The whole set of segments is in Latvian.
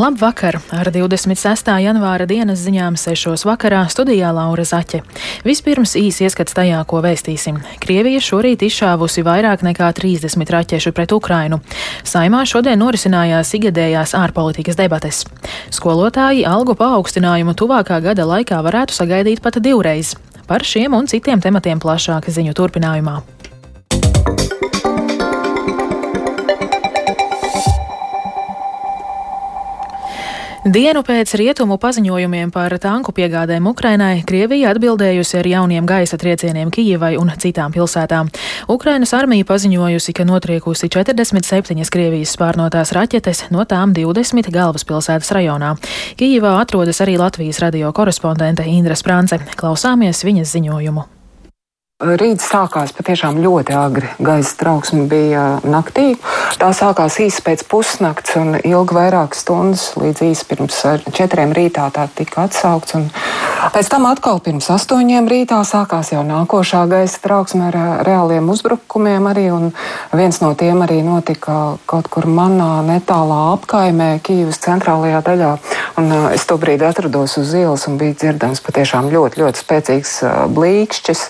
Labvakar! Ar 26. janvāra dienas ziņām 6. vakarā studijā Laura Zaķe. Vispirms īs ieskats tajā, ko vēstīsim. Krievija šorīt izšāvusi vairāk nekā 30 raķešu pret Ukrainu. Saimā šodien norisinājās igadējās ārpolitikas debates. Skolotāji algu paaugstinājumu tuvākā gada laikā varētu sagaidīt pat divreiz. Par šiem un citiem tematiem plašāk ziņu turpinājumā. Dienu pēc rietumu paziņojumiem par tanku piegādēm Ukrainai, Krievija atbildējusi ar jauniem gaisa triecieniem Kijivai un citām pilsētām. Ukrainas armija paziņojusi, ka notriekusi 47 Krievijas spārnotās raķetes, no tām 20 galvaspilsētas rajonā. Kijivā atrodas arī Latvijas radio korespondente Indra Sprānce. Klausāmies viņas ziņojumu. Rīts sākās patiešām ļoti agri. Gaisa trauksme bija naktī. Tā sākās īsi pēc pusnakts un ilga vairākas stundas, līdz īsi pirms četriem rītā tā tika atsaukts. Un pēc tam atkal pirms astoņiem rītā sākās jau nākošā gaisa trauksme ar reāliem uzbrukumiem arī, un viens no tiem arī notika kaut kur manā netālā apkaimē, Kīvas centrālajā daļā. Un es to brīdi atrados uz ielas un bija dzirdams patiešām ļoti, ļoti spēcīgs blīkšķis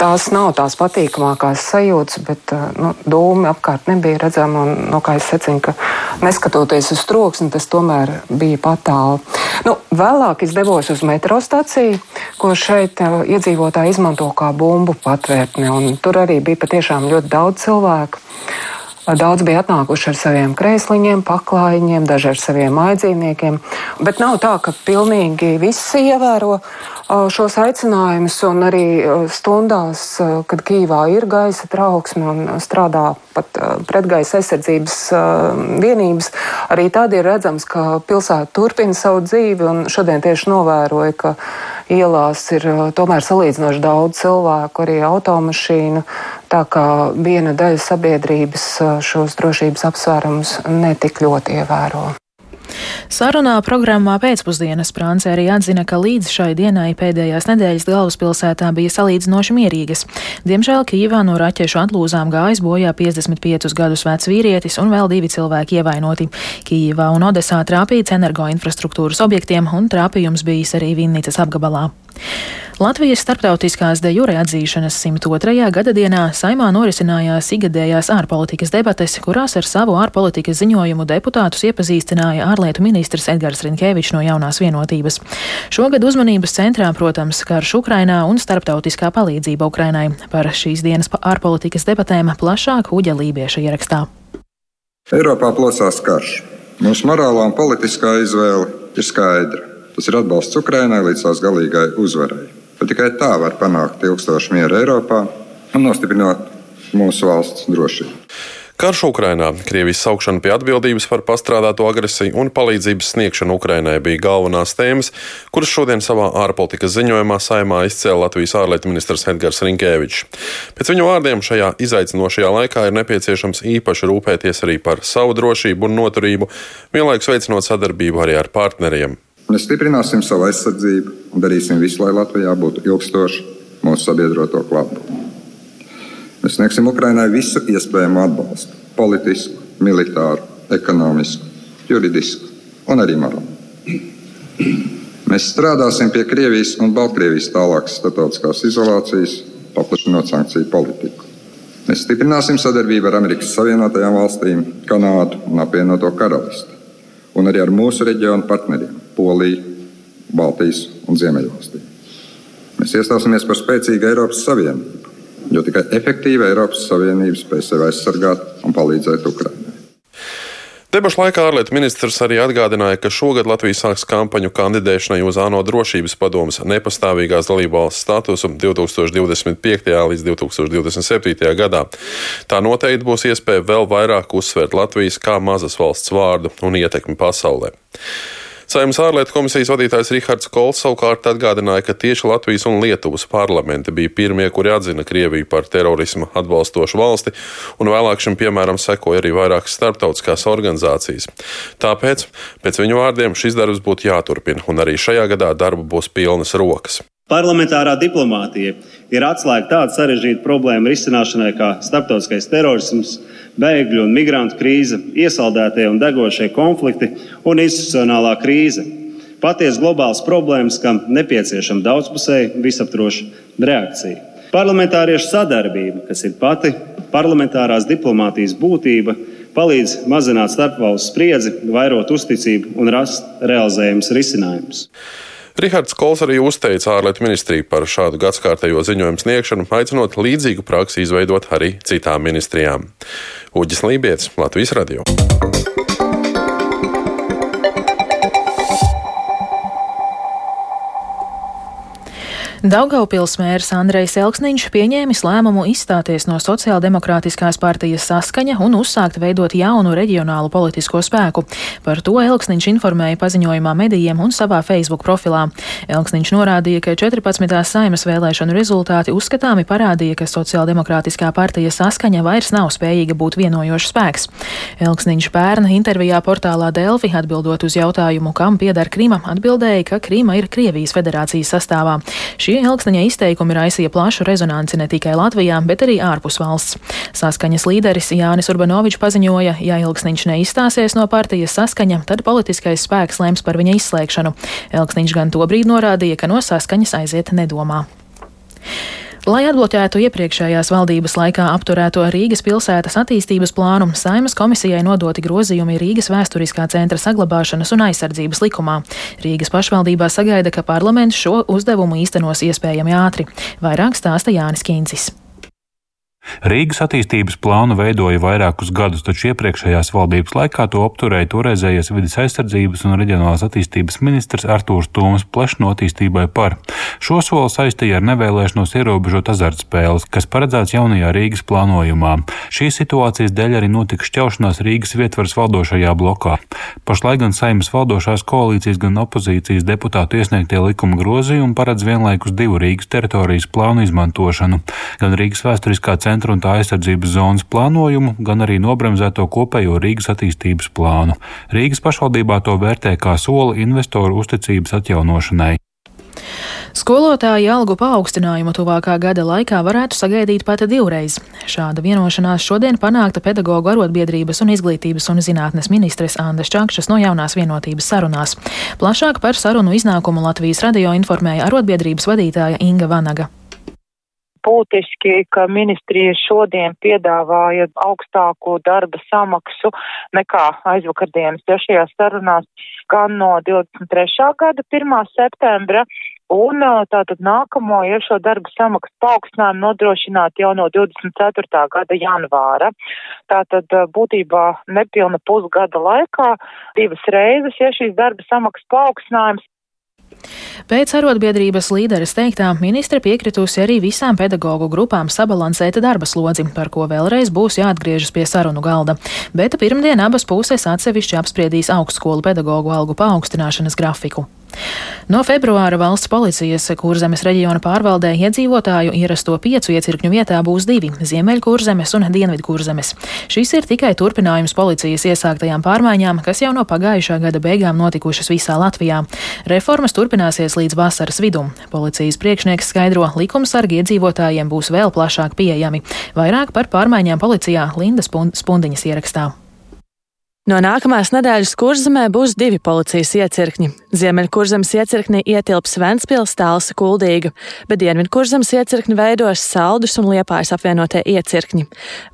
tās nav tās patīkamākās sajūtas, bet eh, nu, dūmi apkārt nebija redzama. Un, no kā es secinu, ka neskatoties uz troksni, tas tomēr bija patālu. Nu, vēlāk es devos uz metro staciju, ko šeit uh, iedzīvotāji izmanto kā bumbu patvērtni. Tur arī bija patiešām ļoti daudz cilvēku. Daudz bija atnākuši ar saviem krēsliņiem, paklājiņiem, daži ar saviem aidzīniekiem. Bet nav tā, ka pilnīgi visi ievēro šos aicinājumus, un arī stundās, kad Kīvā ir gaisa trauksme un strādā pat pretgaisa aizsardzības vienības, arī tad ir redzams, ka pilsēta turpina savu dzīvi, šodien tieši novēroju, ka ielās ir tomēr salīdzinoši daudz cilvēku, arī automašīnu, tā kā viena daļa sabiedrības šos drošības apsvērumus netik ļoti ievēro. Sarunā programmā pēcpusdienas Prānce arī atzina, ka līdz šai dienai pēdējās nedēļas galvaspilsētā bija salīdzinoši mierīgas. Diemžēl Kīvā no raķešu atlūzām gājis bojā 55 gadus vecs vīrietis un vēl divi cilvēki ievainoti. Kīvā un Odesā trāpīts energoinfrastruktūras objektiem un trāpījums bijis arī Vinnicas apgabalā. Latvijas starptautiskās de jure atzīšanas 102. gada dienā saimā norisinājās igadējās ārpolitikas debates, kurās ar savu ārpolitikas ziņojumu deputātus iepazīstināja ārlietu ministrs Edgars Rinkevičs no jaunās vienotības. Šogad uzmanības centrā, protams, karš Ukrainā un starptautiskā palīdzība Ukrainai. Par šīs dienas ārpolitikas debatēm plašāk Uģa Lībieša ierakstā. Eiropā plosās karš. Mūsu morālā un politiskā izvēle ir skaidra. Tas ir atbalsts Ukrainai līdz tās galīgai uzvarai. Bet tikai tā var panākt ilgstošu mieru Eiropā un nostiprināt mūsu valsts drošību. Karš Ukrainā, Krievijas saukšana pie atbildības par pastrādāto agresiju un palīdzības sniegšanu Ukrainai bija galvenās tēmas, kuras šodien savā ārpolitikas ziņojumā saimā izcēla Latvijas ārlietu ministrs Edgars Rinkēvičs. Pēc viņu vārdiem šajā izaicinošajā laikā ir nepieciešams īpaši rūpēties arī par savu drošību un noturību, vienlaikus veicinot sadarbību arī ar partneriem. Mēs stiprināsim savu aizsardzību un darīsim visu, lai Latvijā būtu ilgstoši mūsu sabiedroto klātbūtne. Mēs sniegsim Ukrainai visu iespējamo atbalstu - politisku, militāru, ekonomisku, juridisku un arī morālu. Mēs strādāsim pie Krievijas un Baltkrievijas tālākas starptautiskās izolācijas, paplašinot sankciju politiku. Mēs stiprināsim sadarbību ar Amerikas Savienotajām valstīm, Kanādu un apvienoto karalisti, un arī ar mūsu reģionu partneriem Poliju, Baltijas un Ziemeļvalstīm. Mēs iestāsimies par spēcīgu Eiropas Savienību, jo tikai efektīva Eiropas Savienība spēj sevi aizsargāt un palīdzēt Ukraiņai. Debašu laikā ārlietu ministrs arī atgādināja, ka šogad Latvija sāks kampaņu kandidēšanai uz ANO drošības padomus nepastāvīgās dalībvalsts statusu 2025. līdz 2027. gadā. Tā noteikti būs iespēja vēl vairāk uzsvērt Latvijas kā mazas valsts vārdu un ietekmi pasaulē. Saimnes ārlietu komisijas vadītājs Rihards Kols savukārt atgādināja, ka tieši Latvijas un Lietuvas parlamenti bija pirmie, kuri atzina Krieviju par terorismu atbalstošu valsti, un vēlāk šim piemēram sekoja arī vairākas starptautiskās organizācijas. Tāpēc, pēc viņu vārdiem, šis darbs būtu jāturpina, un arī šajā gadā darba būs pilnas rokas. Parlamentārā diplomātija ir atslēga tāda sarežģīta problēma risināšanai kā starptautiskais terorisms, bēgļu un migrantu krīze, iesaldētie un degošie konflikti un institucionālā krīze. Patiesi globāls problēmas, kam nepieciešama daudzpusēja, visaptroša reakcija. Parlamentāriešu sadarbība, kas ir pati parlamentārās diplomātijas būtība, palīdz mazināt starpvalstu spriedzi, vairot uzticību un rast realizējumus risinājumus. Rihards Kols arī uzteica ārlietu ministriju par šādu gadskārtējo ziņojumu sniegšanu, aicinot līdzīgu praksi izveidot arī citām ministrijām. Uģis Lībijams, Latvijas Radio. Daugaupils mērs Andrejs Elksniņš pieņēmis lēmumu izstāties no Sociāldemokrātiskās partijas saskaņa un uzsākt veidot jaunu reģionālu politisko spēku. Par to Elksniņš informēja paziņojumā medijiem un savā Facebook profilā. Elksniņš norādīja, ka 14. saimas vēlēšanu rezultāti uzskatāmi parādīja, ka Sociāldemokrātiskā partija saskaņa vairs nav spējīga būt vienojošs spēks. Elksniņš pērna intervijā portālā Delfi atbildot uz jautājumu, kam pieder Krima, atbildēja, ka Krima ir Krievijas federācijas sastāvā. Šī Šie Elksniņa izteikumi raisīja plašu rezonanci ne tikai Latvijā, bet arī ārpus valsts. Saskaņas līderis Jānis Urbanovičs paziņoja, ja Elksniņš neizstāsies no partijas saskaņa, tad politiskais spēks lems par viņa izslēgšanu. Elksniņš gan tobrīd norādīja, ka no saskaņas aiziet nedomā. Lai atbloķētu iepriekšējās valdības laikā apturēto Rīgas pilsētas attīstības plānu, Saimas komisijai nodoti grozījumi Rīgas vēsturiskā centra saglabāšanas un aizsardzības likumā. Rīgas pašvaldībā sagaida, ka parlaments šo uzdevumu īstenos iespējami ātri. Vairāk stāsta Jānis Kīncis. Rīgas attīstības plānu veidoja vairākus gadus, taču iepriekšējās valdības laikā to apturēja toreizējais vidas aizsardzības un reģionālās attīstības ministrs Artūrs Toms plešno attīstībai par. Šo soli saistīja ar nevēlēšanos ierobežot azartspēles, kas paredzēts jaunajā Rīgas plānojumā. Šīs situācijas dēļ arī notika šķelšanās Rīgas vietvaras valdošajā blokā. Pašlaik gan saimnes valdošās koalīcijas, gan opozīcijas deputātu iesniegtie likuma grozījumi paredz vienlaikus divu Rīgas teritorijas plānu izmantošanu. Gan Rīgas vēsturiskā centra centra un tā aizsardzības zonas plānojumu, gan arī nobremzēto kopējo Rīgas attīstības plānu. Rīgas pašvaldībā to vērtē kā soli investoru uzticības atjaunošanai. Skolotāju algu paaugstinājumu tuvākā gada laikā varētu sagaidīt pat divreiz. Šāda vienošanās šodien panākta pedagoģu arotbiedrības un izglītības un zinātnes ministres Andes Čakšas no jaunās vienotības sarunās. Plašāk par sarunu iznākumu Latvijas radio informēja arotbiedrības vadītāja Inga Vanaga būtiski, ka ministrija šodien piedāvāja augstāku darba samaksu nekā aizvakardienas trešajās sarunās gan no 23. gada 1. septembra Un tātad nākamo ir šo darba samaksu paaugstinājumu nodrošināt jau no 24. gada janvāra. Tātad būtībā nepilna pusgada laikā divas reizes, ja šīs darba samaksas paaugstinājums Pēc arotbiedrības līderes teiktā, ministre piekritusi arī visām pedagoģu grupām sabalansēt darba slodzi, par ko vēlreiz būs jāatgriežas pie sarunu galda. Bet pirmdien abas puses atsevišķi apspriedīs augstskolu pedagoģu algu paaugstināšanas grafiku. No februāra valsts policijas kurzemes reģiona pārvaldē iedzīvotāju ierasto piecu iecirkņu vietā būs divi - Ziemeļkurzemes un Dienvidkurzemes. Šis ir tikai turpinājums policijas iesāktajām pārmaiņām, kas jau no pagājušā gada beigām notikušas visā Latvijā. Reformas turpināsies līdz vasaras vidum. Policijas priekšnieks skaidro, likumsargi iedzīvotājiem būs vēl plašāk pieejami. Vairāk par pārmaiņām policijā Linda Spundiņas ierakstā. No nākamās nedēļas kurzemē būs divi policijas iecirkņi. Ziemeļkurzemes iecirknī ietilps Ventspils, Tālsa, Kuldīga, bet Dienvidkurzemes iecirkni veidos Saldus un Liepājas apvienotie iecirkņi.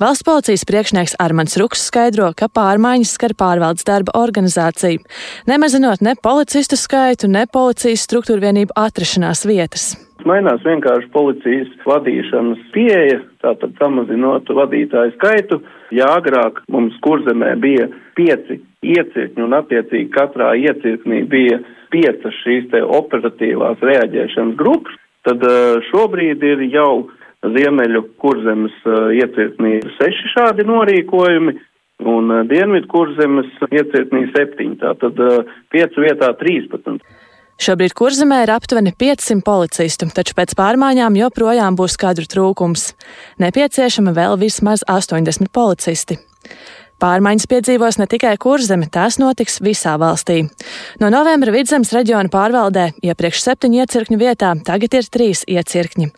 Valsts policijas priekšnieks Armans Ruks skaidro, ka pārmaiņas skar pārvaldes darba organizāciju, nemazinot ne policistu skaitu, ne policijas struktūra vienību atrašanās vietas. Mainās vienkārši policijas vadīšanas pieeja, tātad samazinot vadītāju skaitu. Jā, agrāk mums kurzemē bija pieci iecirkņi un attiecīgi katrā iecirknī bija piecas šīs te operatīvās reaģēšanas grupas, tad eh, šobrīd ir jau Ziemeļu kurzemes eh, iecirknī seši šādi norīkojumi un eh, Dienvidu kurzemes iecirknī septiņi, tātad piecu vietā trīspadsmit. Šobrīd kurzemē ir aptuveni 500 policistu, taču pēc pārmaiņām joprojām būs kadru trūkums. Nepieciešama vēl vismaz 80 policisti. Pārmaiņas piedzīvos ne tikai kurzeme, tās notiks visā valstī. No novembra vidzemes reģiona pārvaldē iepriekš septiņu iecirkņu vietā tagad ir trīs iecirkņi.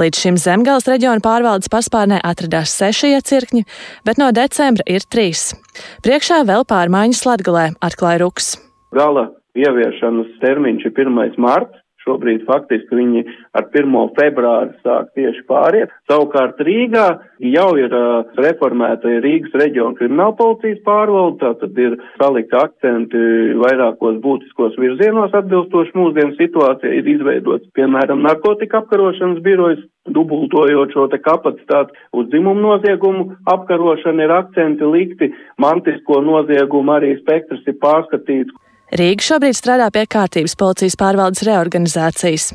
Līdz šim zemgales reģiona pārvaldes paspārnē atradās seši iecirkņi, bet no decembra ir trīs. Priekšā vēl pārmaiņas Latgalē, atklāja Ruks. Gala ieviešanas termiņš ir 1. marts. Šobrīd faktiski viņi ar 1. februāru sāk tieši pāriet. Savukārt Rīgā jau ir uh, reformēta Rīgas reģiona krimināla policijas pārvalde, tātad ir salikti akcenti vairākos būtiskos virzienos atbilstoši mūsdienu situācijai, ir izveidots, piemēram, narkotika apkarošanas birojas, dubultojot šo te kapacitāti uz dzimumu noziegumu apkarošanu ir akcenti likti, mantisko noziegumu arī spektrs ir pārskatīts. Rīga šobrīd strādā pie kārtības policijas pārvaldes reorganizācijas.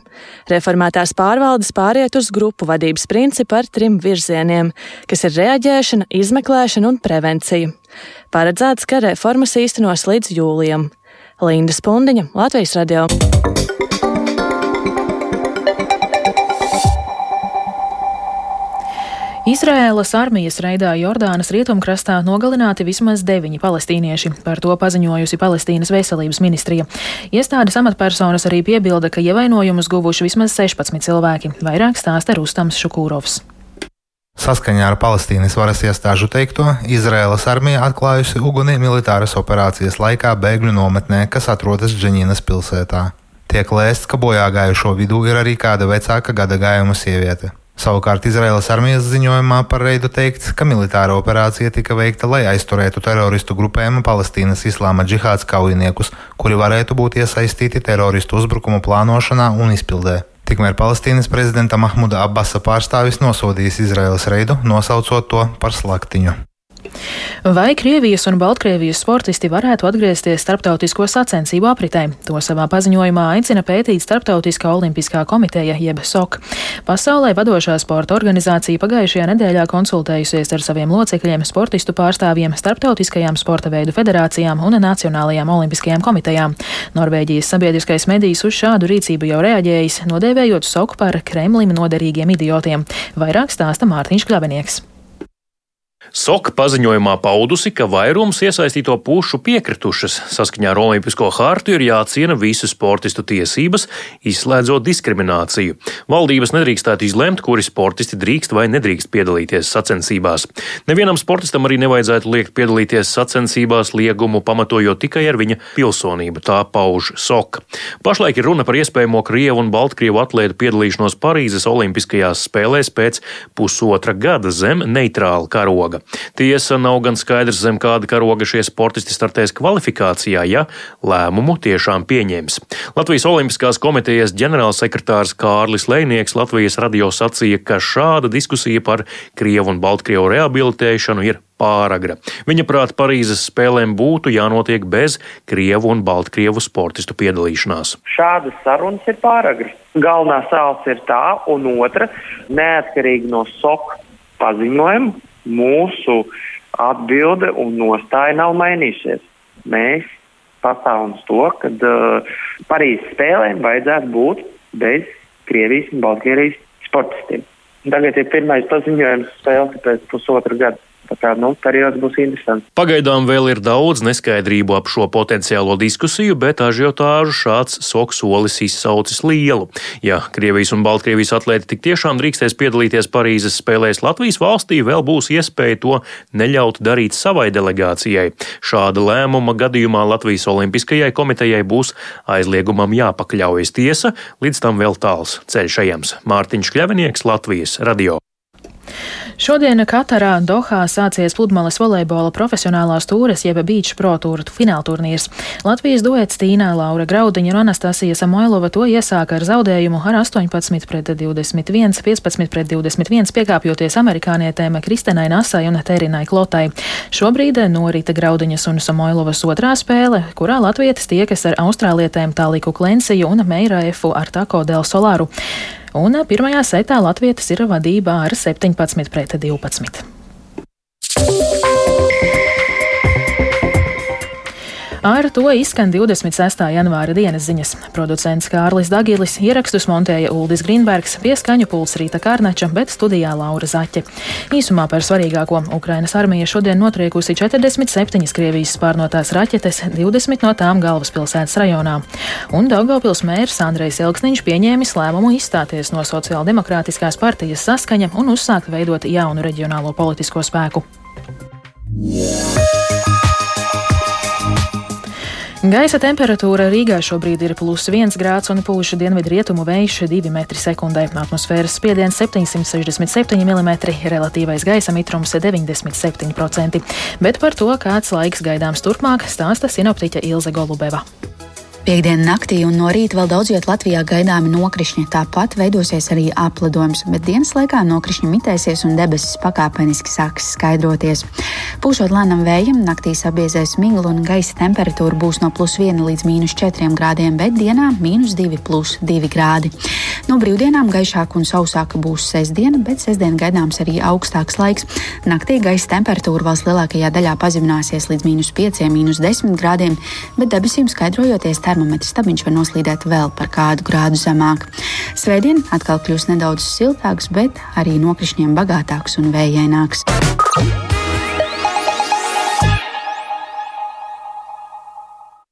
Reformētās pārvaldes pāriet uz grupu vadības principu ar trim virzieniem, kas ir reaģēšana, izmeklēšana un prevencija. Paredzēts, ka reformas īstenos līdz jūlijam. Linda Spundiņa, Latvijas radio. Izraēlas armijas reidā Jordānas rietumkrastā nogalināti vismaz deviņi palestīnieši. Par to paziņojusi Palestīnas veselības ministrija. Iestādes amatpersonas arī piebilda, ka ievainojumus guvuši vismaz 16 cilvēki. Vairāk stāsta Rustams Šukūrovs. Saskaņā ar Palestīnas varas iestāžu teikto, Izraēlas armija atklājusi uguni militāras operācijas laikā bēgļu nometnē, kas atrodas Dženīnas pilsētā. Tiek lēsts, ka bojā gājušo vidū ir arī kāda vecāka gada gājuma sieviete. Savukārt Izraēlas armijas ziņojumā par reidu teikts, ka militāra operācija tika veikta, lai aizturētu teroristu grupējumu Palestīnas islāma džihāds kaujiniekus, kuri varētu būt iesaistīti teroristu uzbrukumu plānošanā un izpildē. Tikmēr Palestīnas prezidenta Mahmuda Abbasa pārstāvis nosodījis Izraēlas reidu, nosaucot to par slaktiņu. Vai Krievijas un Baltkrievijas sportisti varētu atgriezties starptautisko sacensību apritē? To savā paziņojumā aicina pētīt Starptautiskā olimpiskā komiteja jeb SOK. Pasaulē vadošā sporta organizācija pagājušajā nedēļā konsultējusies ar saviem locekļiem, sportistu pārstāvjiem, starptautiskajām sporta veidu federācijām un nacionālajām olimpiskajām komitejām. Norvēģijas sabiedriskais medijs uz šādu rīcību jau reaģējis, nodēvējot SOK par Kremlim noderīgiem idiotiem. Vairāk stāsta Mārtiņš Kļavinieks. Soka paziņojumā paudusi, ka vairums iesaistīto pušu piekritušas. Saskaņā ar Olimpisko hartu ir jāciena visu sportistu tiesības, izslēdzot diskrimināciju. Valdības nedrīkstētu izlemt, kuri sportisti drīkst vai nedrīkst piedalīties sacensībās. Nevienam sportistam arī nevajadzētu liekt piedalīties sacensībās liegumu pamatojot tikai ar viņa pilsonību, tā pauž Soka. Pašlaik ir runa par iespējamo Krievu un Baltkrievu atlētu piedalīšanos Parīzes Olimpiskajās spēlēs pēc pusotra gada zem neitrāla karoga. Tiesa nav gan skaidrs, zem kāda karoga šie sportisti startēs kvalifikācijā, ja lēmumu tiešām pieņems. Latvijas Olimpiskās komitejas ģenerālsekretārs Kārlis Lēnieks Latvijas radio sacīja, ka šāda diskusija par Krievu un Baltkrievu rehabilitēšanu ir pāragra. Viņa prāt Parīzes spēlēm būtu jānotiek bez Krievu un Baltkrievu sportistu piedalīšanās. Šādas sarunas ir pāragras. Galvenā sāls ir tā, un otra - neatkarīgi no SOK paziņojuma mūsu atbilde un nostāja nav mainījusies. Mēs pastāvam uz to, ka uh, Parīzes spēlēm vajadzētu būt bez Krievijas un Baltkrievijas sportistiem. Tagad ir pirmais paziņojums spēle pēc pusotra gada. Tā kā nu, periods būs interesants. Pagaidām vēl ir daudz neskaidrību ap šo potenciālo diskusiju, bet ažiotāžu šāds soks solis izsaucis lielu. Ja Krievijas un Baltkrievijas atlēti tik tiešām drīkstēs piedalīties Parīzes spēlēs Latvijas valstī, vēl būs iespēja to neļaut darīt savai delegācijai. Šāda lēmuma gadījumā Latvijas Olimpiskajai komitejai būs aizliegumam jāpakļaujas tiesa, līdz tam vēl tāls ceļš ejams. Mārtiņš Kļavinieks, Latvijas radio. Šodien Katarā Dohā sācies pludmales volejbola profesionālās tūres jeb beach pro tūru finālturnīrs. Latvijas duets Tīnā Laura Graudiņa un Anastasija Samoilova to iesāka ar zaudējumu ar 18 pret 21, 15 pret 21, piekāpjoties amerikānietēm Kristenai Nasai un Terinai Klotai. Šobrīd norita Graudiņas un Samoilovas otrā spēle, kurā latvietis tiekas ar austrālietēm Tāliku Klensiju un Meira Efu ar Tako Del Solaru un pirmajā setā Latvijas ir vadībā ar 17 pret 12. Ar to izskan 26. janvāra dienas ziņas. Producents Kārlis Dagilis ierakstus montēja Uldis Grīnbergs, pieskaņu puls Rīta Kārnača, bet studijā Laura Zaķe. Īsumā par svarīgāko Ukrainas armija šodien notriekusi 47 Krievijas spārnotās raķetes, 20 no tām galvaspilsētas rajonā. Un Daugavpils mērs Andrejs Elksniņš pieņēmis lēmumu izstāties no Sociāldemokrātiskās partijas saskaņa un uzsākt veidot jaunu reģionālo politisko spēku. Gaisa temperatūra Rīgā šobrīd ir plus 1 grāds un pūš dienvidu rietumu vējš 2 m2. Atmosfēras spiediens 767 mm, relatīvais gaisa mitrums 97%. Bet par to, kāds laiks gaidāms turpmāk, stāsta sinoptiķa Ilze Golubeva. Piektdienā naktī un no rīta vēl daudz vietā Latvijā gaidāmi nokrišņi. Tāpat veidosies arī apledojums, bet dienas laikā nokrišņi mitēsies un debesis pakāpeniski sāks skaidroties. Pūšot lēnam vējam, naktī sabiezēs migla un gaisa temperatūra būs no plus 1 līdz mīnus 4 grādiem, bet dienā mīnus 2 plus 2 grādi. No brīvdienām gaišāka un sausāka būs sestdiena, bet sestdien gaidāms arī augstāks laiks. Naktī gaisa temperatūra valsts lielākajā daļā pazemināsies līdz mīnus 5, mīnus 10 grādiem, bet debesīm skaidrojoties termometra stabiņš var noslīdēt vēl par kādu grādu zemāk. Svētdien atkal kļūs nedaudz siltāks, bet arī nokrišņiem bagātāks un vējaināks.